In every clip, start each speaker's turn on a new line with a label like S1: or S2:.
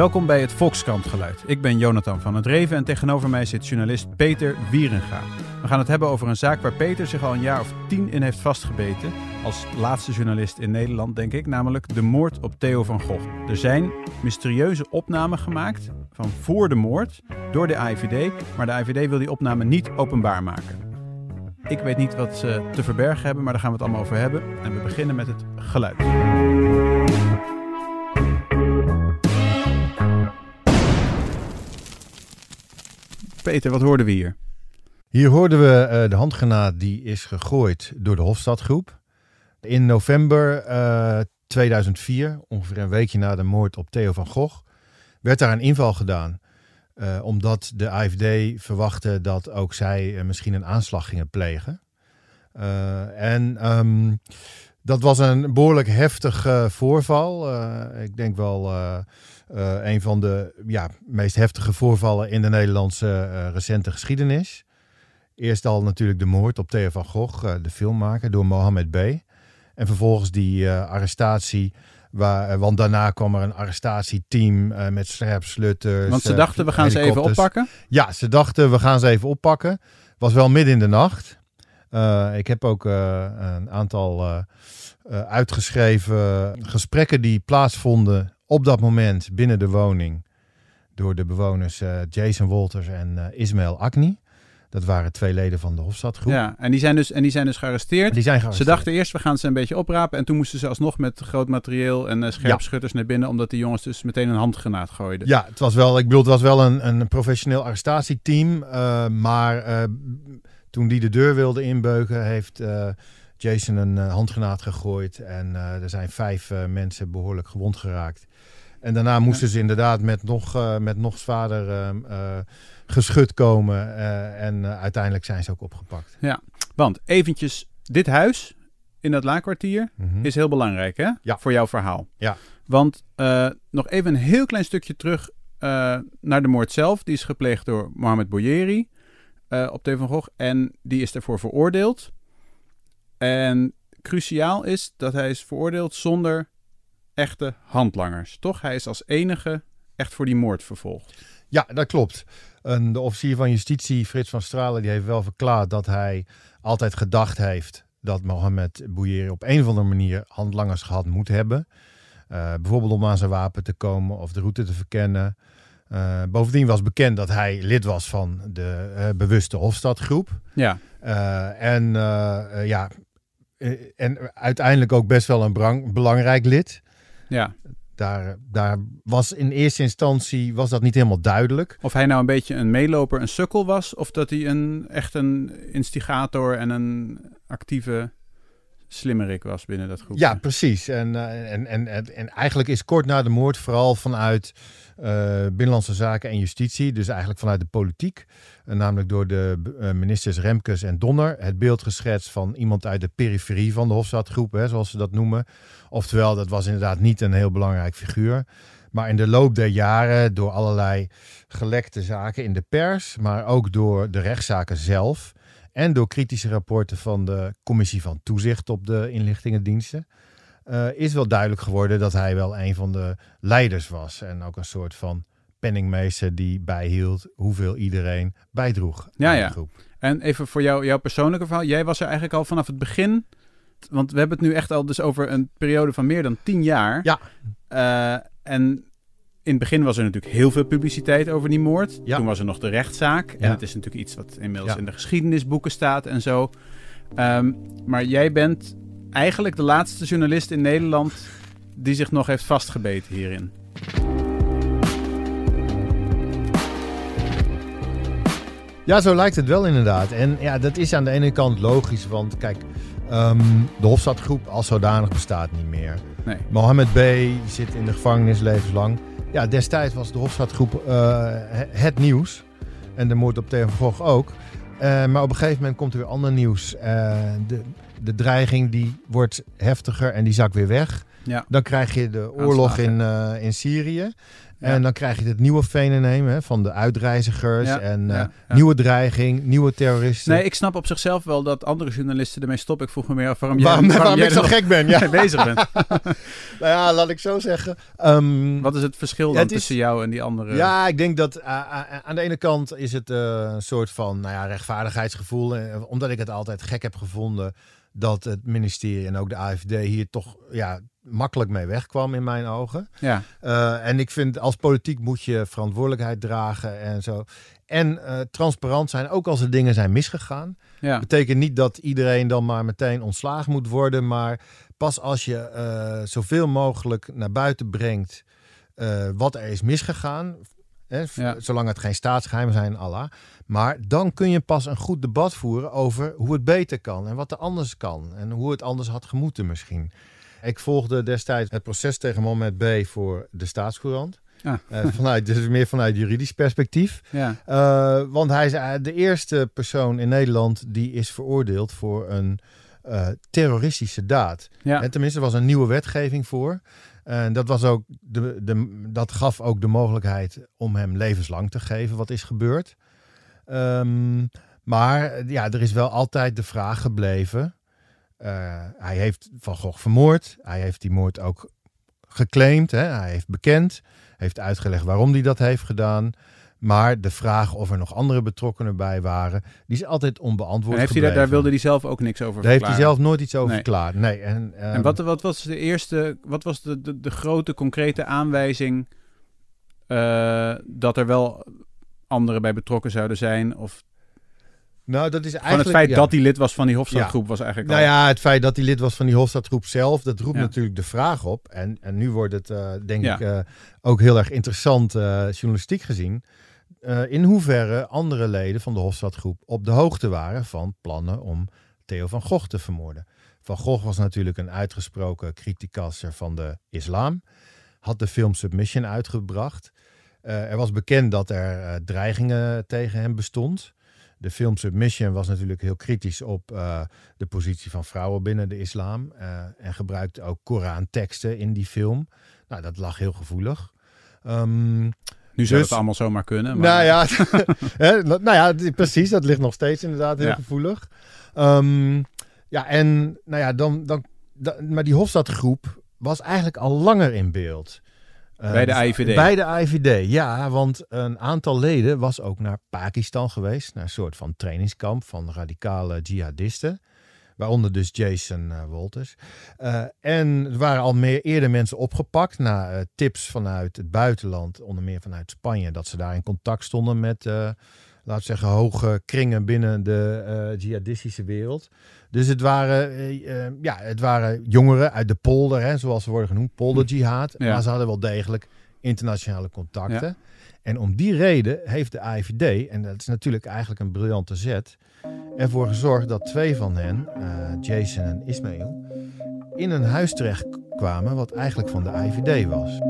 S1: Welkom bij het Volkskrant Geluid. Ik ben Jonathan van het Reven en tegenover mij zit journalist Peter Wierenga. We gaan het hebben over een zaak waar Peter zich al een jaar of tien in heeft vastgebeten. Als laatste journalist in Nederland, denk ik, namelijk de moord op Theo van Gogh. Er zijn mysterieuze opnamen gemaakt van voor de moord door de AIVD, maar de AIVD wil die opname niet openbaar maken. Ik weet niet wat ze te verbergen hebben, maar daar gaan we het allemaal over hebben. En we beginnen met het geluid. Peter, wat hoorden we hier?
S2: Hier hoorden we uh, de handgranaat die is gegooid door de Hofstadgroep. In november uh, eh, 2004, ongeveer een weekje na de moord op Theo van Gogh, werd daar een inval gedaan. Uh, omdat de AFD verwachtte dat ook zij misschien een aanslag gingen plegen. en um, dat was een behoorlijk heftig voorval. ik denk wel uh, een van de ja, meest heftige voorvallen in de Nederlandse uh, recente geschiedenis. Eerst al natuurlijk de moord op Theo van Gogh, uh, de filmmaker, door Mohammed B. En vervolgens die arrestatie. Waar, want daarna kwam er een arrestatieteam met scherpslutters.
S1: Want ze dachten, we gaan ze even oppakken?
S2: Ja, ze dachten, we gaan ze even oppakken. Was wel midden in de nacht. ik heb ook een aantal uitgeschreven gesprekken die plaatsvonden op dat moment binnen de woning door de bewoners uh, Jason Wolters en uh, Ismail Akni. Dat waren twee leden van de Hofstadgroep.
S1: Ja, en die zijn dus, en die zijn dus gearresteerd.
S2: Die zijn gearresteerd.
S1: Ze dachten eerst, we gaan ze een beetje oprapen. En toen moesten ze alsnog met groot materieel en uh, scherpschutters naar binnen. Omdat die jongens dus meteen een handgranaat gooiden.
S2: Ja, het was wel, ik bedoel, het was wel een, een professioneel arrestatieteam. maar toen die de deur wilde inbeuken, heeft Jason een handgranaat gegooid. En er zijn vijf mensen behoorlijk gewond geraakt. En daarna moesten ze inderdaad met nog, uh, met nog zwaarder uh, geschut komen. En uiteindelijk zijn ze ook opgepakt.
S1: Ja, want eventjes, dit huis in dat laakkwartier mm is heel belangrijk hè?
S2: Ja.
S1: voor jouw verhaal.
S2: Ja.
S1: Want nog even een heel klein stukje terug naar de moord zelf. Die is gepleegd door Mohamed Bouyeri op Theo van Gogh. En die is ervoor veroordeeld. En cruciaal is dat hij is veroordeeld zonder echte handlangers, toch? Hij is als enige echt voor die moord vervolgd.
S2: Ja, dat klopt. En de officier van justitie, Frits van Stralen, die heeft wel verklaard dat hij altijd gedacht heeft dat Mohamed Bouyeri op een of andere manier handlangers gehad moet hebben. Uh, bijvoorbeeld om aan zijn wapen te komen of de route te verkennen. Uh, bovendien was bekend dat hij lid was van de uh, bewuste Hofstadgroep.
S1: Ja.
S2: en ja, en uiteindelijk ook best wel een belangrijk lid.
S1: Ja.
S2: Daar, daar was in eerste instantie was dat niet helemaal duidelijk.
S1: Of hij nou een beetje een meeloper, een sukkel was, of dat hij een, echt een instigator en een actieve slimmerik was binnen dat groep.
S2: Ja, precies. En, uh, en, en, en, en, eigenlijk is kort na de moord vooral vanuit uh, Binnenlandse Zaken en Justitie, dus eigenlijk vanuit de politiek, uh, namelijk door de ministers Remkes en Donner, het beeld geschetst van iemand uit de periferie van de Hofstadgroep, hè, zoals ze dat noemen. Oftewel, dat was inderdaad niet een heel belangrijk figuur. Maar in de loop der jaren, door allerlei gelekte zaken in de pers, maar ook door de rechtszaken zelf, en door kritische rapporten van de Commissie van Toezicht op de inlichtingendiensten. Uh, is wel duidelijk geworden dat hij wel een van de leiders was. En ook een soort van penningmeester die bijhield hoeveel iedereen bijdroeg
S1: ja, ja. groep. En even voor jou, jouw persoonlijke verhaal. Jij was er eigenlijk al vanaf het begin. Want we hebben het nu echt al dus over een periode van meer dan tien jaar.
S2: Ja.
S1: Uh, en in het begin was er natuurlijk heel veel publiciteit over die moord. Toen was er nog de rechtszaak. En het is natuurlijk iets wat inmiddels in de geschiedenisboeken staat en zo. Um, maar jij bent eigenlijk de laatste journalist in Nederland die zich nog heeft vastgebeten hierin.
S2: Ja, zo lijkt het wel inderdaad. En ja, dat is aan de ene kant logisch, want kijk, um, de Hofstadgroep als zodanig bestaat niet meer.
S1: Nee.
S2: Mohammed B. zit in de gevangenis levenslang. Ja, destijds was de Hofstadgroep uh, het nieuws. En de moord op Theo van Gogh ook. Uh, maar op een gegeven moment komt er weer ander nieuws. Uh, de, de dreiging die wordt heftiger en die zakt weer weg.
S1: Ja.
S2: Dan krijg je de oorlog in, eh, in Syrië. En dan krijg je het nieuwe fenomeen hè, van de uitreizigers en eh, nieuwe dreiging, nieuwe terroristen.
S1: Nee, ik snap op zichzelf wel dat andere journalisten ermee stoppen. Ik vroeg me meer af waarom,
S2: waarom,
S1: jij,
S2: waarom
S1: jij
S2: ik zo gek ben. Ja.
S1: bezig bent.
S2: nou ja, laat ik zo zeggen. Ehm,
S1: Wat is het verschil dan
S2: is-
S1: tussen jou en die andere?
S2: Ja, ik denk dat eh, eh, aan de ene kant is het een soort van nou ja, rechtvaardigheidsgevoel. omdat ik het altijd gek heb gevonden dat het ministerie en ook de AFD hier toch ja, makkelijk mee wegkwam in mijn ogen.
S1: ja.
S2: Eh, en ik vind als politiek moet je verantwoordelijkheid dragen en zo. En eh, transparant zijn, ook als er dingen zijn misgegaan.
S1: ja.
S2: Betekent niet dat iedereen dan maar meteen ontslagen moet worden. Maar pas als je eh, zoveel mogelijk naar buiten brengt wat er is misgegaan. Hè,
S1: Ja.
S2: Zolang het geen staatsgeheimen zijn, Allah. Maar dan kun je pas een goed debat voeren over hoe het beter kan. En wat er anders kan. En hoe het anders had gemoeten misschien. Ik volgde destijds het proces tegen Mohamed B. voor de Staatscourant.
S1: Ah.
S2: Eh, vanuit, dus meer vanuit juridisch perspectief.
S1: ja.
S2: Uh, want hij is uh, de eerste persoon in Nederland die is veroordeeld voor een uh, terroristische daad.
S1: ja.
S2: En tenminste, er was een nieuwe wetgeving voor. En dat, was ook de, de, dat gaf ook de mogelijkheid om hem levenslang te geven, wat is gebeurd. Um, maar ja, er is wel altijd de vraag gebleven. Uh, hij heeft Van Gogh vermoord. Hij heeft die moord ook geclaimd. Hè? Hij heeft bekend. Heeft uitgelegd waarom hij dat heeft gedaan. Maar de vraag of er nog andere betrokkenen bij waren, die is altijd onbeantwoord.
S1: En heeft hij daar, daar wilde hij zelf ook niks over
S2: Daar heeft hij zelf nooit iets over
S1: Nee.
S2: verklaard. Nee. En, um,
S1: En wat, wat was de eerste, wat was de, de, de grote concrete aanwijzing uh, dat er wel anderen bij betrokken zouden zijn? Of
S2: nou, dat is eigenlijk...
S1: het feit
S2: ja.
S1: dat hij lid was van die Hofstadgroep was eigenlijk
S2: Nou
S1: al...
S2: ja, het feit dat hij lid was van die Hofstadgroep zelf, dat roept
S1: Ja.
S2: natuurlijk de vraag op. En, en nu wordt het, uh, denk ik, uh, ook heel erg interessant uh, journalistiek gezien. In hoeverre andere leden van de Hofstadgroep op de hoogte waren van plannen om Theo van Gogh te vermoorden. Van Gogh was natuurlijk een uitgesproken criticasser van de islam. Had de film Submission uitgebracht. Er was bekend dat er dreigingen tegen hem bestond. De film Submission was natuurlijk heel kritisch op uh, de positie van vrouwen binnen de islam. Uh, en gebruikte ook Koranteksten in die film. Nou, dat lag heel gevoelig. Um,
S1: nu zou
S2: dus-
S1: het allemaal zomaar kunnen. Maar...
S2: nou ja, hè, nou ja, precies. Dat ligt nog steeds inderdaad heel
S1: Ja.
S2: gevoelig. Um, ja, en nou ja, dan, dan, dan- maar die Hofstadgroep was eigenlijk al langer in beeld. Uh,
S1: Bij de
S2: dus-
S1: AIVD.
S2: Bij de AIVD, ja. Want een aantal leden was ook naar Pakistan geweest. Naar een soort van trainingskamp van radicale jihadisten. Waaronder dus Jason uh, Wolters. Uh, en er waren al meer eerder mensen opgepakt na uh, tips vanuit het buitenland, onder meer vanuit Spanje, dat ze daar in contact stonden met, we zeggen, hoge kringen binnen de uh, jihadistische wereld. Dus het waren, uh, ja, het waren jongeren uit de polder, hè, zoals ze worden genoemd, polderjihad.
S1: Ja.
S2: Maar ze hadden wel degelijk internationale contacten.
S1: Ja.
S2: En om die reden heeft de AIVD, en dat is natuurlijk eigenlijk een briljante zet, ervoor gezorgd dat twee van hen, uh, Jason en Ismail, in een huis terecht kwamen wat eigenlijk van de AIVD was.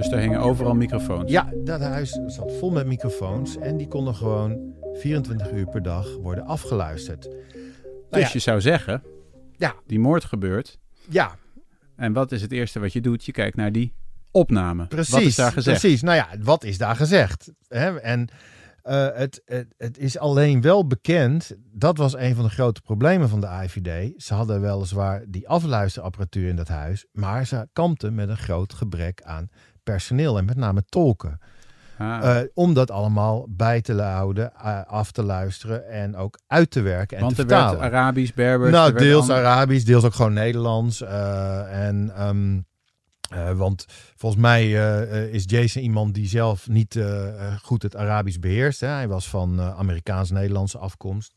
S1: Dus daar hingen overal microfoons.
S2: Ja, dat huis zat vol met microfoons en die konden gewoon 24 uur per dag worden afgeluisterd.
S1: Dus
S2: Nou ja.
S1: je zou zeggen,
S2: Ja.
S1: die moord gebeurt.
S2: Ja,
S1: En wat is het eerste wat je doet? Je kijkt naar die opname.
S2: precies.
S1: Wat is daar gezegd?
S2: Precies, nou ja, wat is daar gezegd? Hè? En eh, het, het, het is alleen wel bekend, dat was een van de grote problemen van de AIVD. Ze hadden weliswaar die afluisterapparatuur in dat huis, maar ze kampten met een groot gebrek aan personeel en met name tolken.
S1: Ah,
S2: Eh, om dat allemaal bij te houden, eh, af te luisteren en ook uit te werken en
S1: want
S2: te
S1: er werd
S2: vertalen.
S1: Arabisch, Berbers.
S2: nou, deels Arabisch, deels ook gewoon Nederlands. eh, en, ehm, eh, want volgens mij is Jason iemand die zelf niet goed het Arabisch beheerst. Hè? Hij was van Amerikaans-Nederlandse afkomst.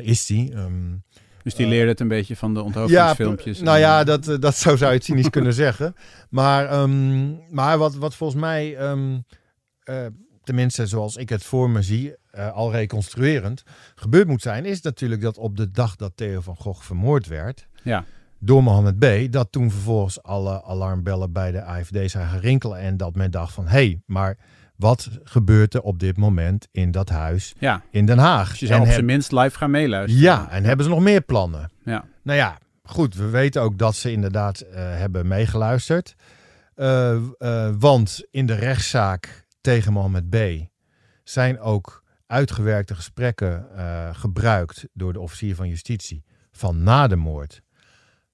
S2: Is hij. Ehm,
S1: Dus die leerde het een beetje van de
S2: ja,
S1: onthoofdingsfilmpjes.
S2: nou ja,
S1: eh,
S2: dat, eh, dat zo zou je het cynisch kunnen zeggen. Maar, ehm, maar wat, wat volgens mij, ehm, eh, tenminste zoals ik het voor me zie, eh, al reconstruerend, gebeurd moet zijn, is natuurlijk dat op de dag dat Theo van Gogh vermoord werd,
S1: Ja.
S2: door Mohammed B., dat toen vervolgens alle alarmbellen bij de AFD zijn gaan rinkelen en dat men dacht van, hé, hey, maar wat gebeurt er op dit moment in dat huis
S1: ja,
S2: in Den Haag?
S1: dus je zou
S2: En
S1: op zijn minst live gaan meeluisteren.
S2: ja, en hebben ze nog meer plannen?
S1: Ja.
S2: Nou ja, goed, we weten ook dat ze inderdaad eh, hebben meegeluisterd. Uh, uh, want in de rechtszaak tegen Mohammed B. zijn ook uitgewerkte gesprekken gebruikt door de officier van justitie van na de moord.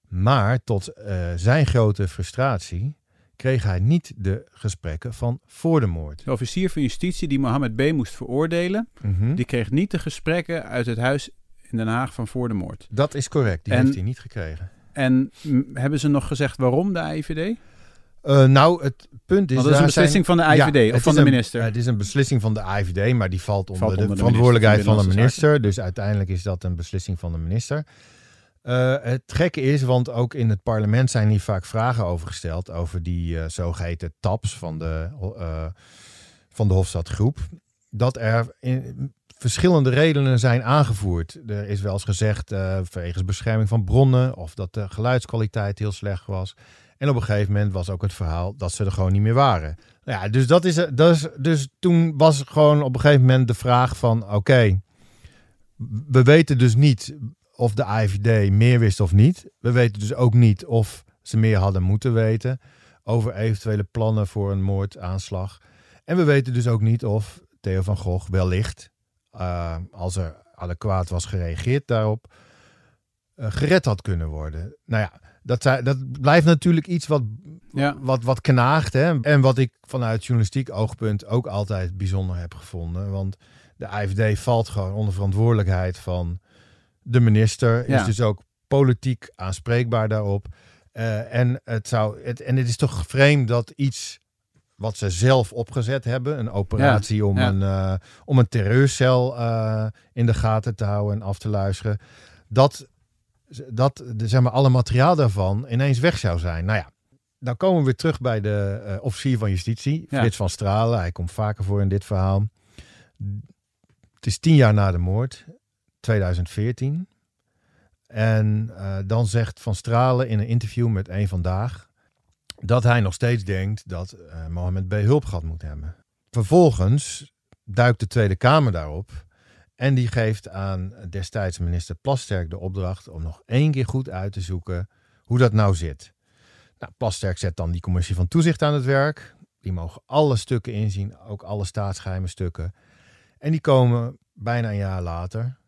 S2: Maar tot zijn grote frustratie kreeg hij niet de gesprekken van voor de moord.
S1: De officier van justitie die Mohammed B. moest veroordelen,
S2: Mhm.
S1: die kreeg niet de gesprekken uit het huis in Den Haag van voor de moord.
S2: Dat is correct, die
S1: En-
S2: heeft hij niet gekregen.
S1: En hebben ze nog gezegd waarom de AIVD?
S2: Eh, nou, het punt is...
S1: Want dat is een
S2: zijn-
S1: beslissing van de
S2: Ja, het
S1: of van de
S2: een-
S1: minister.
S2: Het is een beslissing van de AIVD, maar die valt onder,
S1: Valt
S2: de,
S1: onder de
S2: verantwoordelijkheid van de
S1: minister.
S2: Dus uiteindelijk is dat een beslissing van de minister. Eh, het gekke is, want ook in het parlement zijn hier vaak vragen over gesteld. Over die eh, zogeheten TAPS van de, eh, van de Hofstadgroep. Dat er in, verschillende redenen zijn aangevoerd. Er is wel eens gezegd wegens bescherming van bronnen. Of dat de geluidskwaliteit heel slecht was. En op een gegeven moment was ook het verhaal dat ze er gewoon niet meer waren. Nou Ja, dus, dat is, dat is, dus toen was gewoon op een gegeven moment de vraag van... Oké, we weten dus niet of de AIVD meer wist of niet. We weten dus ook niet of ze meer hadden moeten weten... over eventuele plannen voor een moordaanslag. En we weten dus ook niet of Theo van Gogh wellicht... eh, als er adequaat was gereageerd daarop... eh, gered had kunnen worden. Nou ja, dat, dat blijft natuurlijk iets wat
S1: Ja.
S2: wat, wat knaagt. Hè? En wat ik vanuit journalistiek oogpunt ook altijd bijzonder heb gevonden. Want de AFD valt gewoon onder verantwoordelijkheid van de minister.
S1: Ja.
S2: Is dus ook politiek aanspreekbaar daarop. Eh, en, het zou, het, en het is toch vreemd dat iets wat ze zelf opgezet hebben, een operatie om,
S1: ja.
S2: Een, eh, om een terreurcel eh, in de gaten te houden en af te luisteren, dat, dat de, zeg maar, alle materiaal daarvan ineens weg zou zijn. Nou ja, dan komen we weer terug bij de officier van justitie,
S1: Ja.
S2: Frits van Stralen. Hij komt vaker voor in dit verhaal. Het is tien jaar na de moord, 2014. En eh, dan zegt Van Stralen in een interview met Eén Vandaag dat hij nog steeds denkt dat eh Mohammed B. hulp gehad moet hebben. Vervolgens duikt de Tweede Kamer daarop en die geeft aan destijds minister Plasterk de opdracht om nog één keer goed uit te zoeken hoe dat nou zit. Nou, Plasterk zet dan die commissie van toezicht aan het werk. Die mogen alle stukken inzien, ook alle staatsgeheime stukken. En die komen bijna een jaar later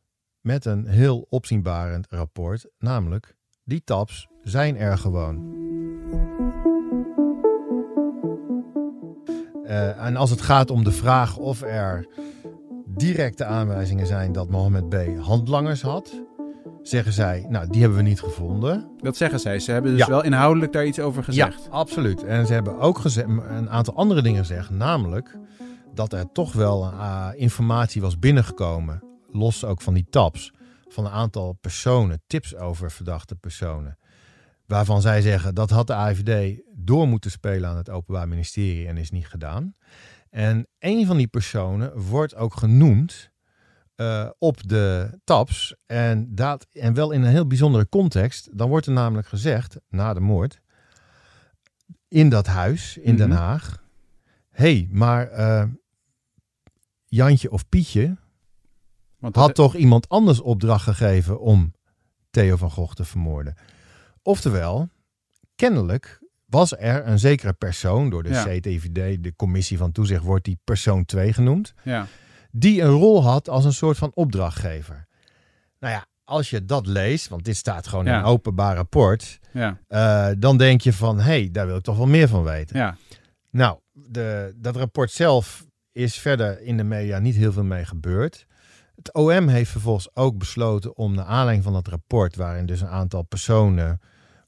S2: met een heel opzienbarend rapport, namelijk die tabs zijn er gewoon. Eh, en als het gaat om de vraag of er directe aanwijzingen zijn dat Mohammed B. handlangers had, zeggen zij, nou die hebben we niet gevonden.
S1: Dat zeggen zij. Ze hebben dus
S2: Ja.
S1: wel inhoudelijk daar iets over gezegd.
S2: Ja, absoluut. En ze hebben ook een aantal andere dingen gezegd. Namelijk dat er toch wel eh, informatie was binnengekomen. Los ook van die tabs. Van een aantal personen. Tips over verdachte personen. Waarvan zij zeggen dat had de AVD door moeten spelen aan het Openbaar Ministerie en is niet gedaan. En een van die personen wordt ook genoemd eh, op de tabs. En, dat, en wel in een heel bijzondere context. Dan wordt er namelijk gezegd, na de moord, in dat huis in Den
S1: Mhm.
S2: Haag. hey, maar eh, Jantje of Pietje
S1: Want
S2: had toch iemand anders opdracht gegeven om Theo van Gogh te vermoorden. Oftewel, kennelijk was er een zekere persoon, door de
S1: Ja.
S2: CTVD, de commissie van toezicht, wordt die persoon 2 genoemd,
S1: ja.
S2: die een rol had als een soort van opdrachtgever. Nou ja, als je dat leest, want dit staat gewoon in een openbaar rapport,
S1: Ja.
S2: eh, dan denk je van, hé, hey, daar wil ik toch wel meer van weten.
S1: ja.
S2: Nou, de, dat rapport zelf is verder in de media niet heel veel mee gebeurd. Het OM heeft vervolgens ook besloten om naar aanleiding van dat rapport, waarin dus een aantal personen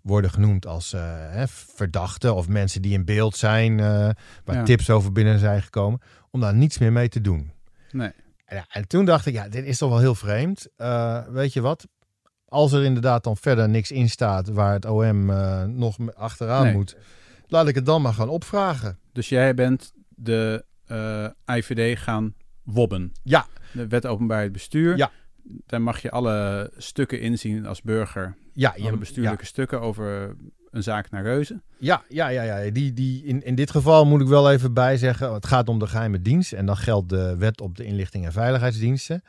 S2: worden genoemd als hè, verdachten of mensen die in beeld zijn, eh, waar
S1: Ja.
S2: tips over binnen zijn gekomen, om daar niets meer mee te doen.
S1: Nee.
S2: En, ja, en toen dacht ik, ja, dit is toch wel heel vreemd. Eh, weet je wat? Als er inderdaad dan verder niks in staat waar het OM nog achteraan
S1: Nee.
S2: moet, laat ik het dan maar gaan opvragen.
S1: Dus jij bent de IVD gaan wobben.
S2: Ja.
S1: De wet openbaarheid bestuur.
S2: Ja.
S1: Daar mag je alle stukken inzien als burger.
S2: Ja,
S1: Alle bestuurlijke stukken over een zaak naar Reuzen.
S2: Ja, ja, ja, ja. Die, die, in, in dit geval moet ik wel even bijzeggen. Het gaat om de geheime dienst. En dan geldt de wet op de inlichting en veiligheidsdiensten.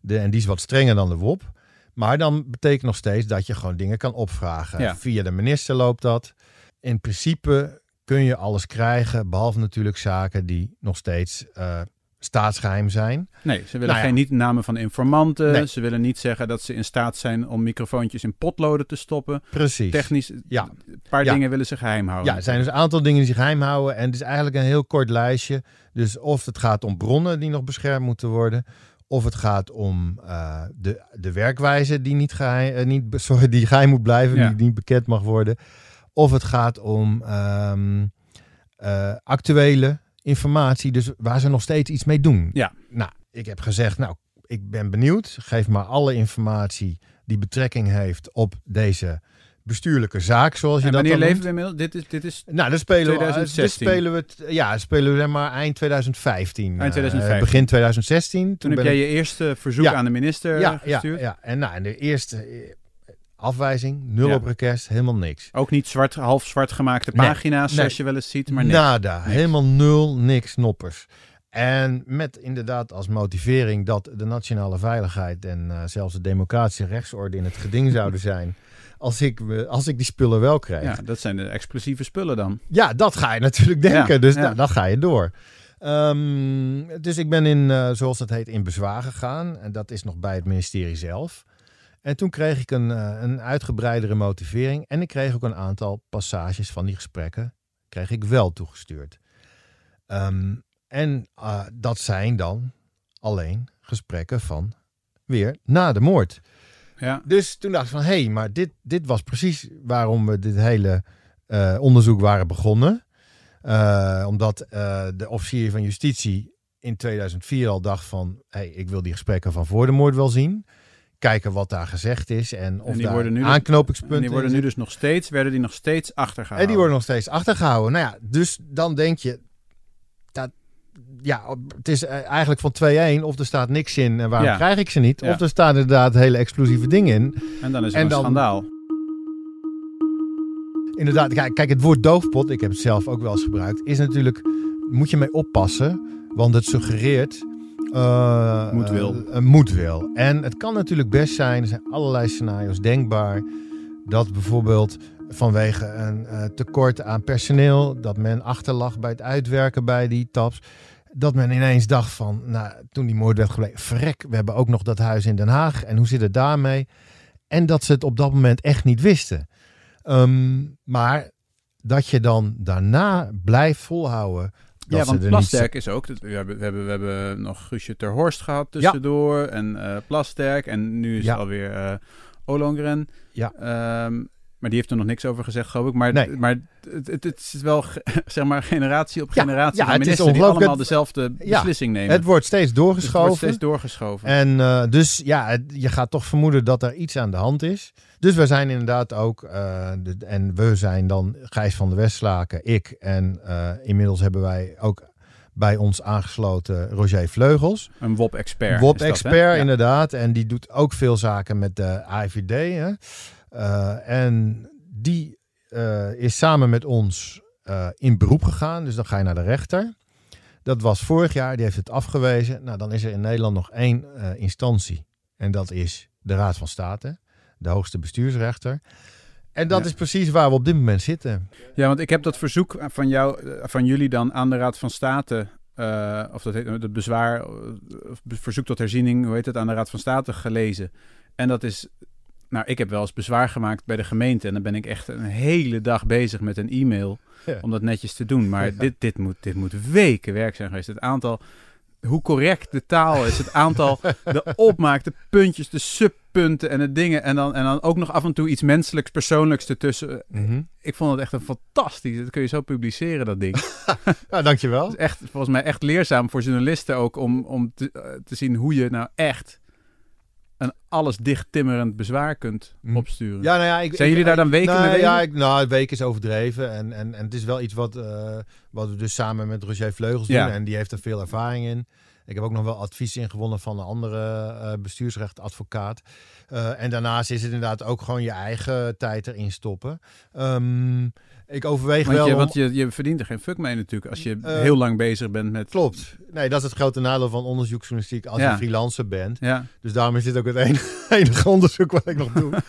S2: De, en die is wat strenger dan de WOP. Maar dan betekent nog steeds dat je gewoon dingen kan opvragen.
S1: Ja.
S2: Via de minister loopt dat. In principe kun je alles krijgen, behalve natuurlijk zaken die nog steeds eh, staatsgeheim zijn.
S1: Nee, ze willen
S2: Nou ja.
S1: geen niet namen van informanten.
S2: Nee.
S1: Ze willen niet zeggen dat ze in staat zijn om microfoontjes in potloden te stoppen.
S2: Precies.
S1: Technisch,
S2: Ja.
S1: een paar
S2: Ja.
S1: dingen willen ze geheim houden.
S2: Ja, er zijn dus een aantal dingen die zich geheim houden. En het is eigenlijk een heel kort lijstje. Dus of het gaat om bronnen die nog beschermd moeten worden. Of het gaat om eh, de, de werkwijze die niet geheim, eh, niet, sorry, die geheim moet blijven,
S1: Ja.
S2: die niet bekend mag worden. Of het gaat om ehm, eh, actuele informatie, dus waar ze nog steeds iets mee doen.
S1: Ja.
S2: Nou, ik heb gezegd, nou, ik ben benieuwd. Geef maar alle informatie die betrekking heeft op deze bestuurlijke zaak, zoals je
S1: En
S2: dat
S1: wanneer
S2: dan
S1: leven we inmiddels? Dit is, dit is
S2: Nou, dan spelen we,
S1: 2016.
S2: dit spelen we, het- ja, spelen we zeg maar eind 2015.
S1: Eind
S2: eh,
S1: 2015.
S2: begin 2016.
S1: toen heb jij
S2: ik-
S1: je eerste verzoek
S2: Ja.
S1: aan de minister
S2: ja, ja,
S1: gestuurd.
S2: ja, en nou, en de eerste eh, afwijzing, nul
S1: Ja.
S2: op request, helemaal niks.
S1: Ook niet zwart, half zwart gemaakte
S2: Nee,
S1: pagina's,
S2: nee.
S1: zoals je wel eens ziet, maar niks.
S2: Nada,
S1: Niks.
S2: helemaal nul, niks, noppers. En met inderdaad als motivering dat de nationale veiligheid en eh, zelfs de democratische rechtsorde in het geding zouden zijn. Als ik, eh, als ik die spullen wel krijg.
S1: Ja, dat zijn de explosieve spullen dan.
S2: Ja, dat ga je natuurlijk denken.
S1: Ja,
S2: dus
S1: ja.
S2: nou, dan ga je door. Ehm, dus ik ben in, eh, zoals dat heet, in bezwaar gegaan. En dat is nog bij het ministerie zelf. En toen kreeg ik een, eh, een uitgebreidere motivering. En ik kreeg ook een aantal passages van die gesprekken. Kreeg ik wel toegestuurd. Ehm, en eh, dat zijn dan alleen gesprekken van weer na de moord.
S1: Ja,
S2: Dus toen dacht ik van, hé, hey, maar dit, dit was precies waarom we dit hele eh, onderzoek waren begonnen. Omdat de officier van justitie in 2004 al dacht van, hé, hey, ik wil die gesprekken van voor de moord wel zien. Kijken wat daar gezegd is en of daar
S1: nu dus-
S2: aanknopingspunten
S1: en die worden nu dus nog steeds, werden die nog steeds achtergehaald.
S2: en die worden nog steeds achtergehouden. Nou ja, dus dan denk je dat ja, het is eh, eigenlijk van 2-1 of er staat niks in en waarom
S1: Ja.
S2: krijg ik ze niet?
S1: Ja.
S2: Of er staan inderdaad hele explosieve dingen in.
S1: En dan is
S2: En
S1: een
S2: dan-
S1: schandaal.
S2: Inderdaad, kijk, kijk, het woord doofpot, ik heb het zelf ook wel eens gebruikt, is natuurlijk, moet je mee oppassen, want het suggereert eh,
S1: Moedwil.
S2: moedwil. En het kan natuurlijk best zijn, er zijn allerlei scenario's denkbaar, dat bijvoorbeeld vanwege een eh, tekort aan personeel, dat men achterlag bij het uitwerken bij die taps, dat men ineens dacht van, nou, toen die moord werd gepleegd, verrek, we hebben ook nog dat huis in Den Haag en hoe zit het daarmee? En dat ze het op dat moment echt niet wisten. Ehm, maar dat je dan daarna blijft volhouden. Dat
S1: ja, want Plasterk is ook. dat- We hebben, we, hebben, we hebben nog Guusje ter Horst gehad tussendoor. En Plasterk. En nu is
S2: Ja.
S1: het alweer eh Olongren.
S2: Ja.
S1: Ehm, maar die heeft er nog niks over gezegd, geloof ik. Maar,
S2: Nee.
S1: maar het, het, het is wel zeg maar generatie op
S2: Ja,
S1: generatie
S2: ja,
S1: van
S2: het is
S1: die allemaal dezelfde
S2: Ja,
S1: beslissing nemen.
S2: het wordt steeds
S1: Dus het
S2: doorgeschoven.
S1: wordt steeds doorgeschoven.
S2: En eh, dus ja, je gaat toch vermoeden dat er iets aan de hand is. Dus we zijn inderdaad ook, eh, de- en we zijn dan Gijs van der Westlaken, ik en eh, inmiddels hebben wij ook bij ons aangesloten Roger Vleugels.
S1: een WOP-expert.
S2: WOP-expert?
S1: Ja.
S2: inderdaad. En die doet ook veel zaken met de AIVD. Hè? Eh, en die eh, is samen met ons eh, in beroep gegaan. Dus dan ga je naar de rechter. Dat was vorig jaar, die heeft het afgewezen. Nou, dan is er in Nederland nog één instantie. En dat is de Raad van State, de hoogste bestuursrechter. En dat
S1: Ja.
S2: is precies waar we op dit moment zitten.
S1: Ja, want ik heb dat verzoek van jou, van jullie dan aan de Raad van State, of dat heet het bezwaar, of verzoek tot herziening, hoe heet het, aan de Raad van State gelezen. En dat is, nou, ik heb wel eens bezwaar gemaakt bij de gemeente en dan ben ik echt een hele dag bezig met een e-mail
S2: Ja.
S1: om dat netjes te doen. Maar
S2: Ja.
S1: dit, dit, moet, dit moet weken werk zijn geweest. Het aantal, hoe correct de taal is, het aantal, de opmaak, de puntjes, de subpunten en de dingen. En dan, en dan ook nog af en toe iets menselijks, persoonlijks ertussen ik vond het echt een fantastisch. Dat kun je zo publiceren, dat ding. Het
S2: Nou, dankjewel.
S1: is echt, volgens mij echt leerzaam voor journalisten ook om, om te, eh, te zien hoe je nou echt een alles dichttimmerend bezwaar kunt
S2: Mm.
S1: opsturen.
S2: Ja, nou ja, ik,
S1: Zijn
S2: ik-
S1: jullie daar dan weken
S2: nou,
S1: mee bezig?
S2: Ja, ik, nou, week is overdreven. En, en, en het is wel iets wat, eh, wat we dus samen met Roger Vleugels
S1: Ja.
S2: doen. En die heeft er veel ervaring in. Ik heb ook nog wel advies ingewonnen van een andere uh, bestuursrechtadvocaat. Uh, en daarnaast is het inderdaad ook gewoon je eigen tijd erin stoppen. Um, ik overweeg
S1: want
S2: wel.
S1: Je,
S2: om...
S1: Want je, je verdient er geen fuck mee natuurlijk als je heel lang bezig bent met.
S2: Klopt. Nee, dat is het grote nadeel van onderzoeksjournalistiek als
S1: Ja.
S2: je freelancer bent.
S1: Ja,
S2: Dus daarom is dit ook het enige, enige onderzoek wat ik nog doe.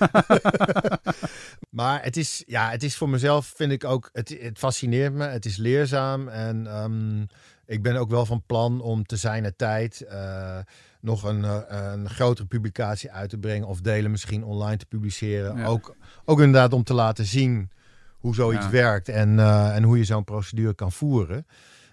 S2: maar het is, ja, het is voor mezelf, vind ik ook, het, het fascineert me. Het is leerzaam. En ehm, ik ben ook wel van plan om te zijn tijd eh, nog een, eh, een grotere publicatie uit te brengen. Of delen misschien online te publiceren.
S1: Ja.
S2: Ook, ook inderdaad om te laten zien hoe zoiets
S1: Ja.
S2: werkt. En, eh, en hoe je zo'n procedure kan voeren.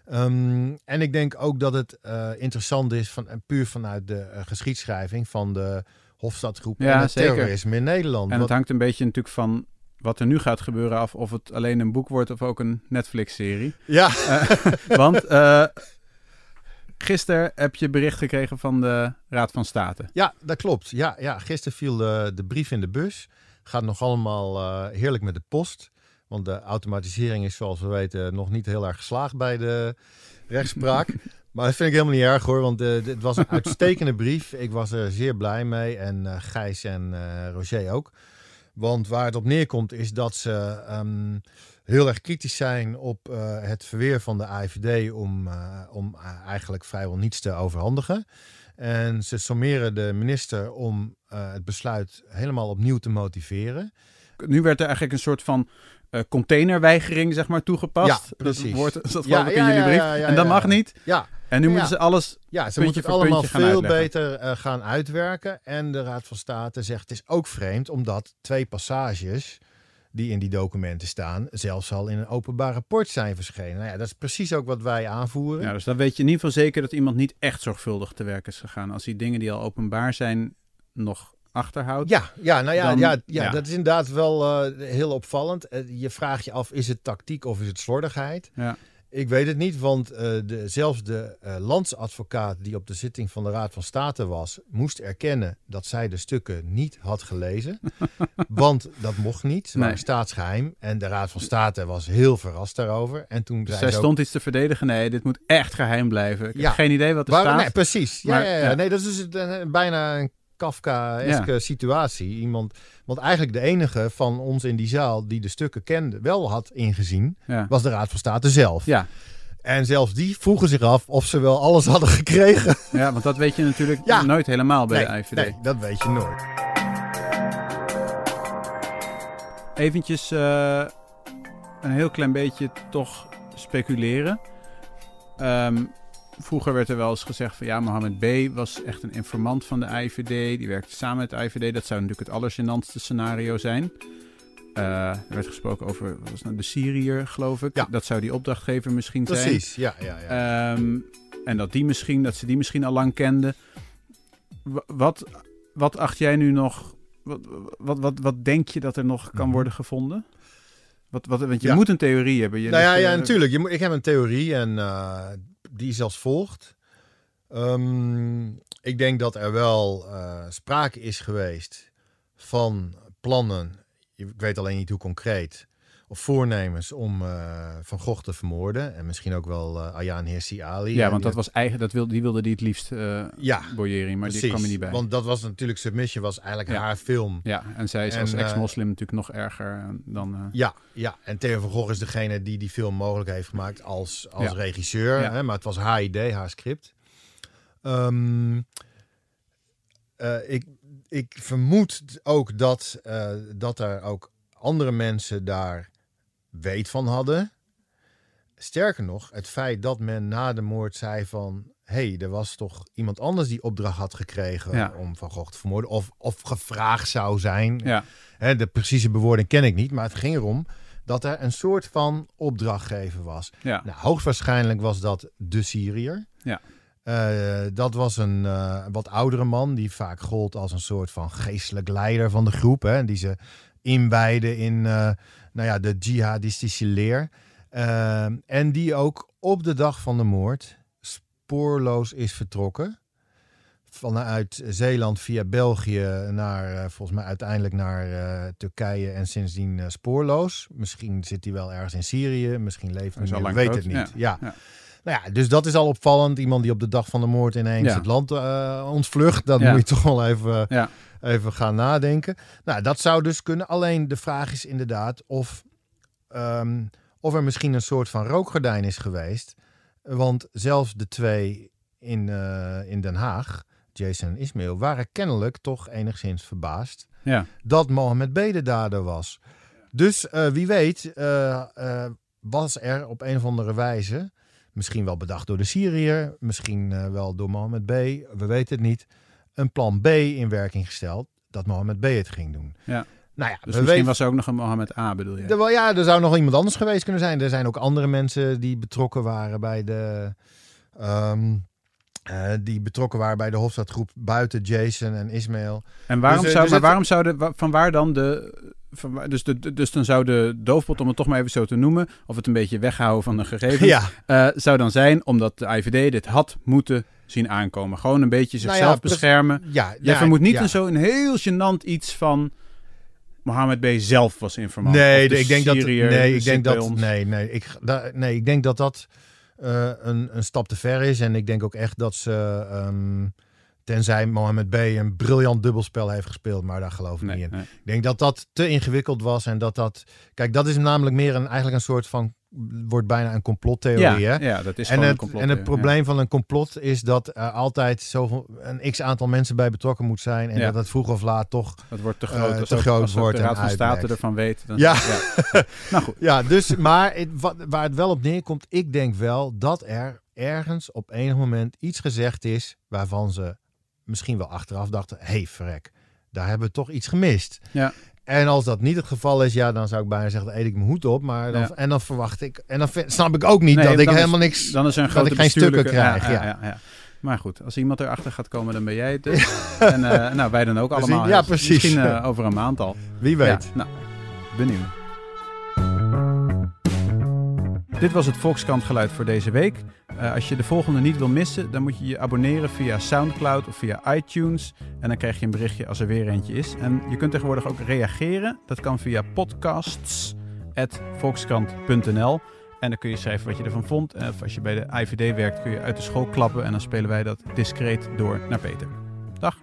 S2: Ehm, en ik denk ook dat het interessant is, van, puur vanuit de geschiedschrijving van de Hofstadgroep
S1: Ja,
S2: en het
S1: zeker.
S2: terrorisme in Nederland.
S1: en het hangt een beetje natuurlijk van wat er nu gaat gebeuren af of het alleen een boek wordt of ook een Netflix-serie.
S2: ja,
S1: Want eh gisteren heb je bericht gekregen van de Raad van State.
S2: ja, dat klopt. Ja, ja, gisteren viel de, de brief in de bus. Gaat nog allemaal eh, heerlijk met de post. Want de automatisering is, zoals we weten, nog niet heel erg geslaagd bij de rechtspraak. maar dat vind ik helemaal niet erg hoor, want eh, dit was een uitstekende brief. Ik was er zeer blij mee en eh, Gijs en eh, Roger ook. Want waar het op neerkomt is dat ze ehm, heel erg kritisch zijn op eh, het verweer van de AIVD om, eh, om eigenlijk vrijwel niets te overhandigen. En ze sommeren de minister om eh, het besluit helemaal opnieuw te motiveren.
S1: Nu werd er eigenlijk een soort van eh, containerweigering zeg maar toegepast.
S2: Ja, precies.
S1: Dat woord dat
S2: Ja,
S1: geloof ik in jullie brief. en dat mag niet.
S2: Ja,
S1: En nu moeten ze alles...
S2: ja ze moeten het allemaal veel
S1: uitleggen.
S2: beter eh, gaan uitwerken. En de Raad van State zegt het is ook vreemd, omdat twee passages die in die documenten staan, zelfs al in een openbaar rapport zijn verschenen. Nou ja, dat is precies ook wat wij aanvoeren.
S1: Ja, dus dan weet je in ieder geval zeker dat iemand niet echt zorgvuldig te werk is gegaan. Als die dingen die al openbaar zijn nog achterhoudt.
S2: Ja, ja, nou ja,
S1: Dan-
S2: ja, ja,
S1: ja.
S2: dat is inderdaad wel eh, heel opvallend. Eh, je vraagt je af, is het tactiek of is het slordigheid?
S1: Ja.
S2: Ik weet het niet, want eh, de, zelfs de landsadvocaat die op de zitting van de Raad van State was, moest erkennen dat zij de stukken niet had gelezen. want dat mocht niet, ze waren
S1: Nee.
S2: staatsgeheim. En de Raad van State was heel verrast daarover. En toen
S1: Dus
S2: zei
S1: zij
S2: ook-
S1: stond iets te verdedigen. Nee, dit moet echt geheim blijven. Ik
S2: Ja.
S1: heb geen idee wat er
S2: Waar-
S1: staat.
S2: nee, precies. Ja,
S1: Maar,
S2: ja, ja.
S1: ja.
S2: Nee, dat is dus het, eh, bijna een Kafka-eske situatie. Iemand, want eigenlijk de enige van ons in die zaal die de stukken kende, wel had ingezien,
S1: Ja.
S2: was de Raad van State zelf.
S1: Ja.
S2: En zelfs die vroegen zich af of ze wel alles hadden gekregen.
S1: ja, want dat weet je natuurlijk
S2: Ja.
S1: nooit helemaal bij
S2: nee,
S1: de IVD.
S2: nee, dat weet je nooit.
S1: Eventjes eh, een heel klein beetje toch speculeren. Ehm, vroeger werd er wel eens gezegd van ja, Mohammed B. was echt een informant van de IVD. Die werkte samen met de IVD. Dat zou natuurlijk het allergenantste scenario zijn. Eh, er werd gesproken over was nou, de Syriër, geloof ik.
S2: Ja.
S1: Dat zou die opdrachtgever misschien zijn.
S2: Precies, ja, ja, ja.
S1: Ehm, en dat, die misschien, dat ze die misschien al lang kenden. Wa- Wat, wat acht jij nu nog... Wat, wat, wat, wat denk je dat er nog kan
S2: Mhm.
S1: worden gevonden? Wat, wat, want je
S2: Ja.
S1: moet een theorie hebben. Je
S2: nou ja, ja,
S1: eh,
S2: natuurlijk. Je moet, ik heb een theorie en eh, die als volgt. Ehm, ik denk dat er wel eh, sprake is geweest van plannen, ik weet alleen niet hoe concreet, of voornemens om eh, Van Gogh te vermoorden. En misschien ook wel eh Ayaan Hirsi Ali.
S1: Ja,
S2: En
S1: want dat was eigen, dat wilde, die wilde die het liefst eh
S2: Ja,
S1: Boyeri, maar die kwam er niet bij.
S2: Want dat was natuurlijk, Submission was eigenlijk
S1: Ja.
S2: haar film.
S1: Ja, en zij is
S2: En,
S1: als ex-moslim natuurlijk nog erger dan...
S2: Ja, ja, en Theo van Gogh is degene die die film mogelijk heeft gemaakt als, als
S1: Ja.
S2: regisseur. Hè, maar het was haar idee, haar script. Ehm, eh, ik, ik vermoed ook dat, dat er ook andere mensen daar weet van hadden. Sterker nog, het feit dat men na de moord zei van... hé, hey, er was toch iemand anders die opdracht had gekregen
S1: Ja.
S2: om Van Gogh te vermoorden... of, of gevraagd zou zijn.
S1: ja,
S2: Hè, de precieze bewoording ken ik niet, maar het ging erom dat er een soort van opdrachtgever was.
S1: ja,
S2: Nou, hoogstwaarschijnlijk was dat de Syriër.
S1: Ja.
S2: Eh, dat was een eh, wat oudere man die vaak gold als een soort van geestelijk leider van de groep. Hè, die ze inwijden in uh, nou ja, de jihadistische leer. Uh, en die ook op de dag van de moord spoorloos is vertrokken vanuit Zeeland via België naar, uh, volgens mij uiteindelijk naar uh, Turkije en sindsdien uh, spoorloos. Misschien zit hij wel ergens in Syrië, misschien leeft hij,
S1: lang
S2: weet
S1: dood.
S2: het niet.
S1: Ja.
S2: Ja.
S1: Ja.
S2: Nou ja, dus dat is al opvallend. Iemand die op de dag van de moord ineens
S1: Ja.
S2: het land eh, ontvlucht. Dat moet je toch wel even,
S1: Ja.
S2: Even gaan nadenken. Nou, dat zou dus kunnen. Alleen de vraag is inderdaad of, ehm, of er misschien een soort van rookgordijn is geweest. Want zelfs de twee in, eh, in Den Haag, Jason en Ismail, waren kennelijk toch enigszins verbaasd
S1: Ja.
S2: dat Mohammed B. de dader was. Dus eh, wie weet eh, was er op een of andere wijze, misschien wel bedacht door de Syriër, misschien wel door Mohammed B., we weten het niet, een plan B in werking gesteld dat Mohammed B. het ging doen.
S1: Ja.
S2: Nou ja,
S1: Dus misschien
S2: weten...
S1: was er ook nog een Mohammed A, bedoel je?
S2: Er, wel- ja, er zou nog iemand anders geweest kunnen zijn. Er zijn ook andere mensen die betrokken waren bij de. ehm, eh, die betrokken waren bij de Hofstadgroep buiten Jason en Ismail.
S1: En waarom
S2: Dus, eh,
S1: zou,
S2: dus
S1: maar
S2: het-
S1: waarom zouden, wa- van waar dan de, dus, de, dus dan zou de doofpot, om het toch maar even zo te noemen, of het een beetje weghouden van de gegevens,
S2: Ja,
S1: eh, zou dan zijn omdat de IVD dit had moeten zien aankomen. Gewoon een beetje
S2: Nou ja,
S1: zichzelf beschermen.
S2: ja. Ja,
S1: vermoedt niet een zo een heel gênant iets van Mohammed B. zelf was informant.
S2: Nee,
S1: de
S2: ik denk dat. Nee, ik denk dat. Nee, nee, ik, da- nee, ik denk dat dat eh, een, een stap te ver is. En ik denk ook echt dat ze. ehm, tenzij Mohammed B. een briljant dubbelspel heeft gespeeld, maar daar geloof ik
S1: Nee,
S2: niet in.
S1: nee.
S2: Ik denk dat dat te ingewikkeld was en dat dat... Kijk, dat is namelijk meer een, eigenlijk een soort van... wordt bijna een complottheorie,
S1: Ja,
S2: hè?
S1: ja, dat is
S2: En
S1: gewoon een
S2: het,
S1: complot.
S2: en het
S1: ja.
S2: probleem van een complot is dat er altijd zoveel, een x aantal mensen bij betrokken moet zijn. En
S1: Ja.
S2: dat het vroeg of laat toch...
S1: Dat wordt te
S2: eh,
S1: groot. als
S2: te groot
S1: als
S2: wordt
S1: de
S2: en
S1: Raad van State ervan weet. Dan,
S2: Ja.
S1: Nou goed.
S2: Ja, dus, maar het, wat, waar het wel op neerkomt, ik denk wel dat er ergens op enig moment iets gezegd is waarvan ze misschien wel achteraf dachten, hé hey, verrek, daar hebben we toch iets gemist.
S1: Ja.
S2: En als dat niet het geval is, ja, dan zou ik bijna zeggen, eet ik mijn hoed op. Maar dan,
S1: Ja.
S2: en dan verwacht ik, en dan snap ik ook niet
S1: Nee,
S2: dat ik
S1: is-
S2: helemaal niks...
S1: Dan is een
S2: dat ik geen stukken krijg, ja.
S1: ja, ja. Maar goed, als iemand erachter gaat komen, dan ben jij het dus. en eh, nou, wij dan ook
S2: Precies,
S1: allemaal.
S2: ja, precies.
S1: Misschien eh, over een maand al.
S2: Wie weet.
S1: Nou, benieuwd. Dit was het Volkskrant geluid voor deze week. Eh, als je de volgende niet wil missen, dan moet je je abonneren via Soundcloud of via iTunes. En dan krijg je een berichtje als er weer eentje is. En je kunt tegenwoordig ook reageren. Dat kan via podcasts.volkskrant.nl. En dan kun je schrijven wat je ervan vond. En als je bij de IVD werkt, kun je uit de school klappen. En dan spelen wij dat discreet door naar Peter. Dag.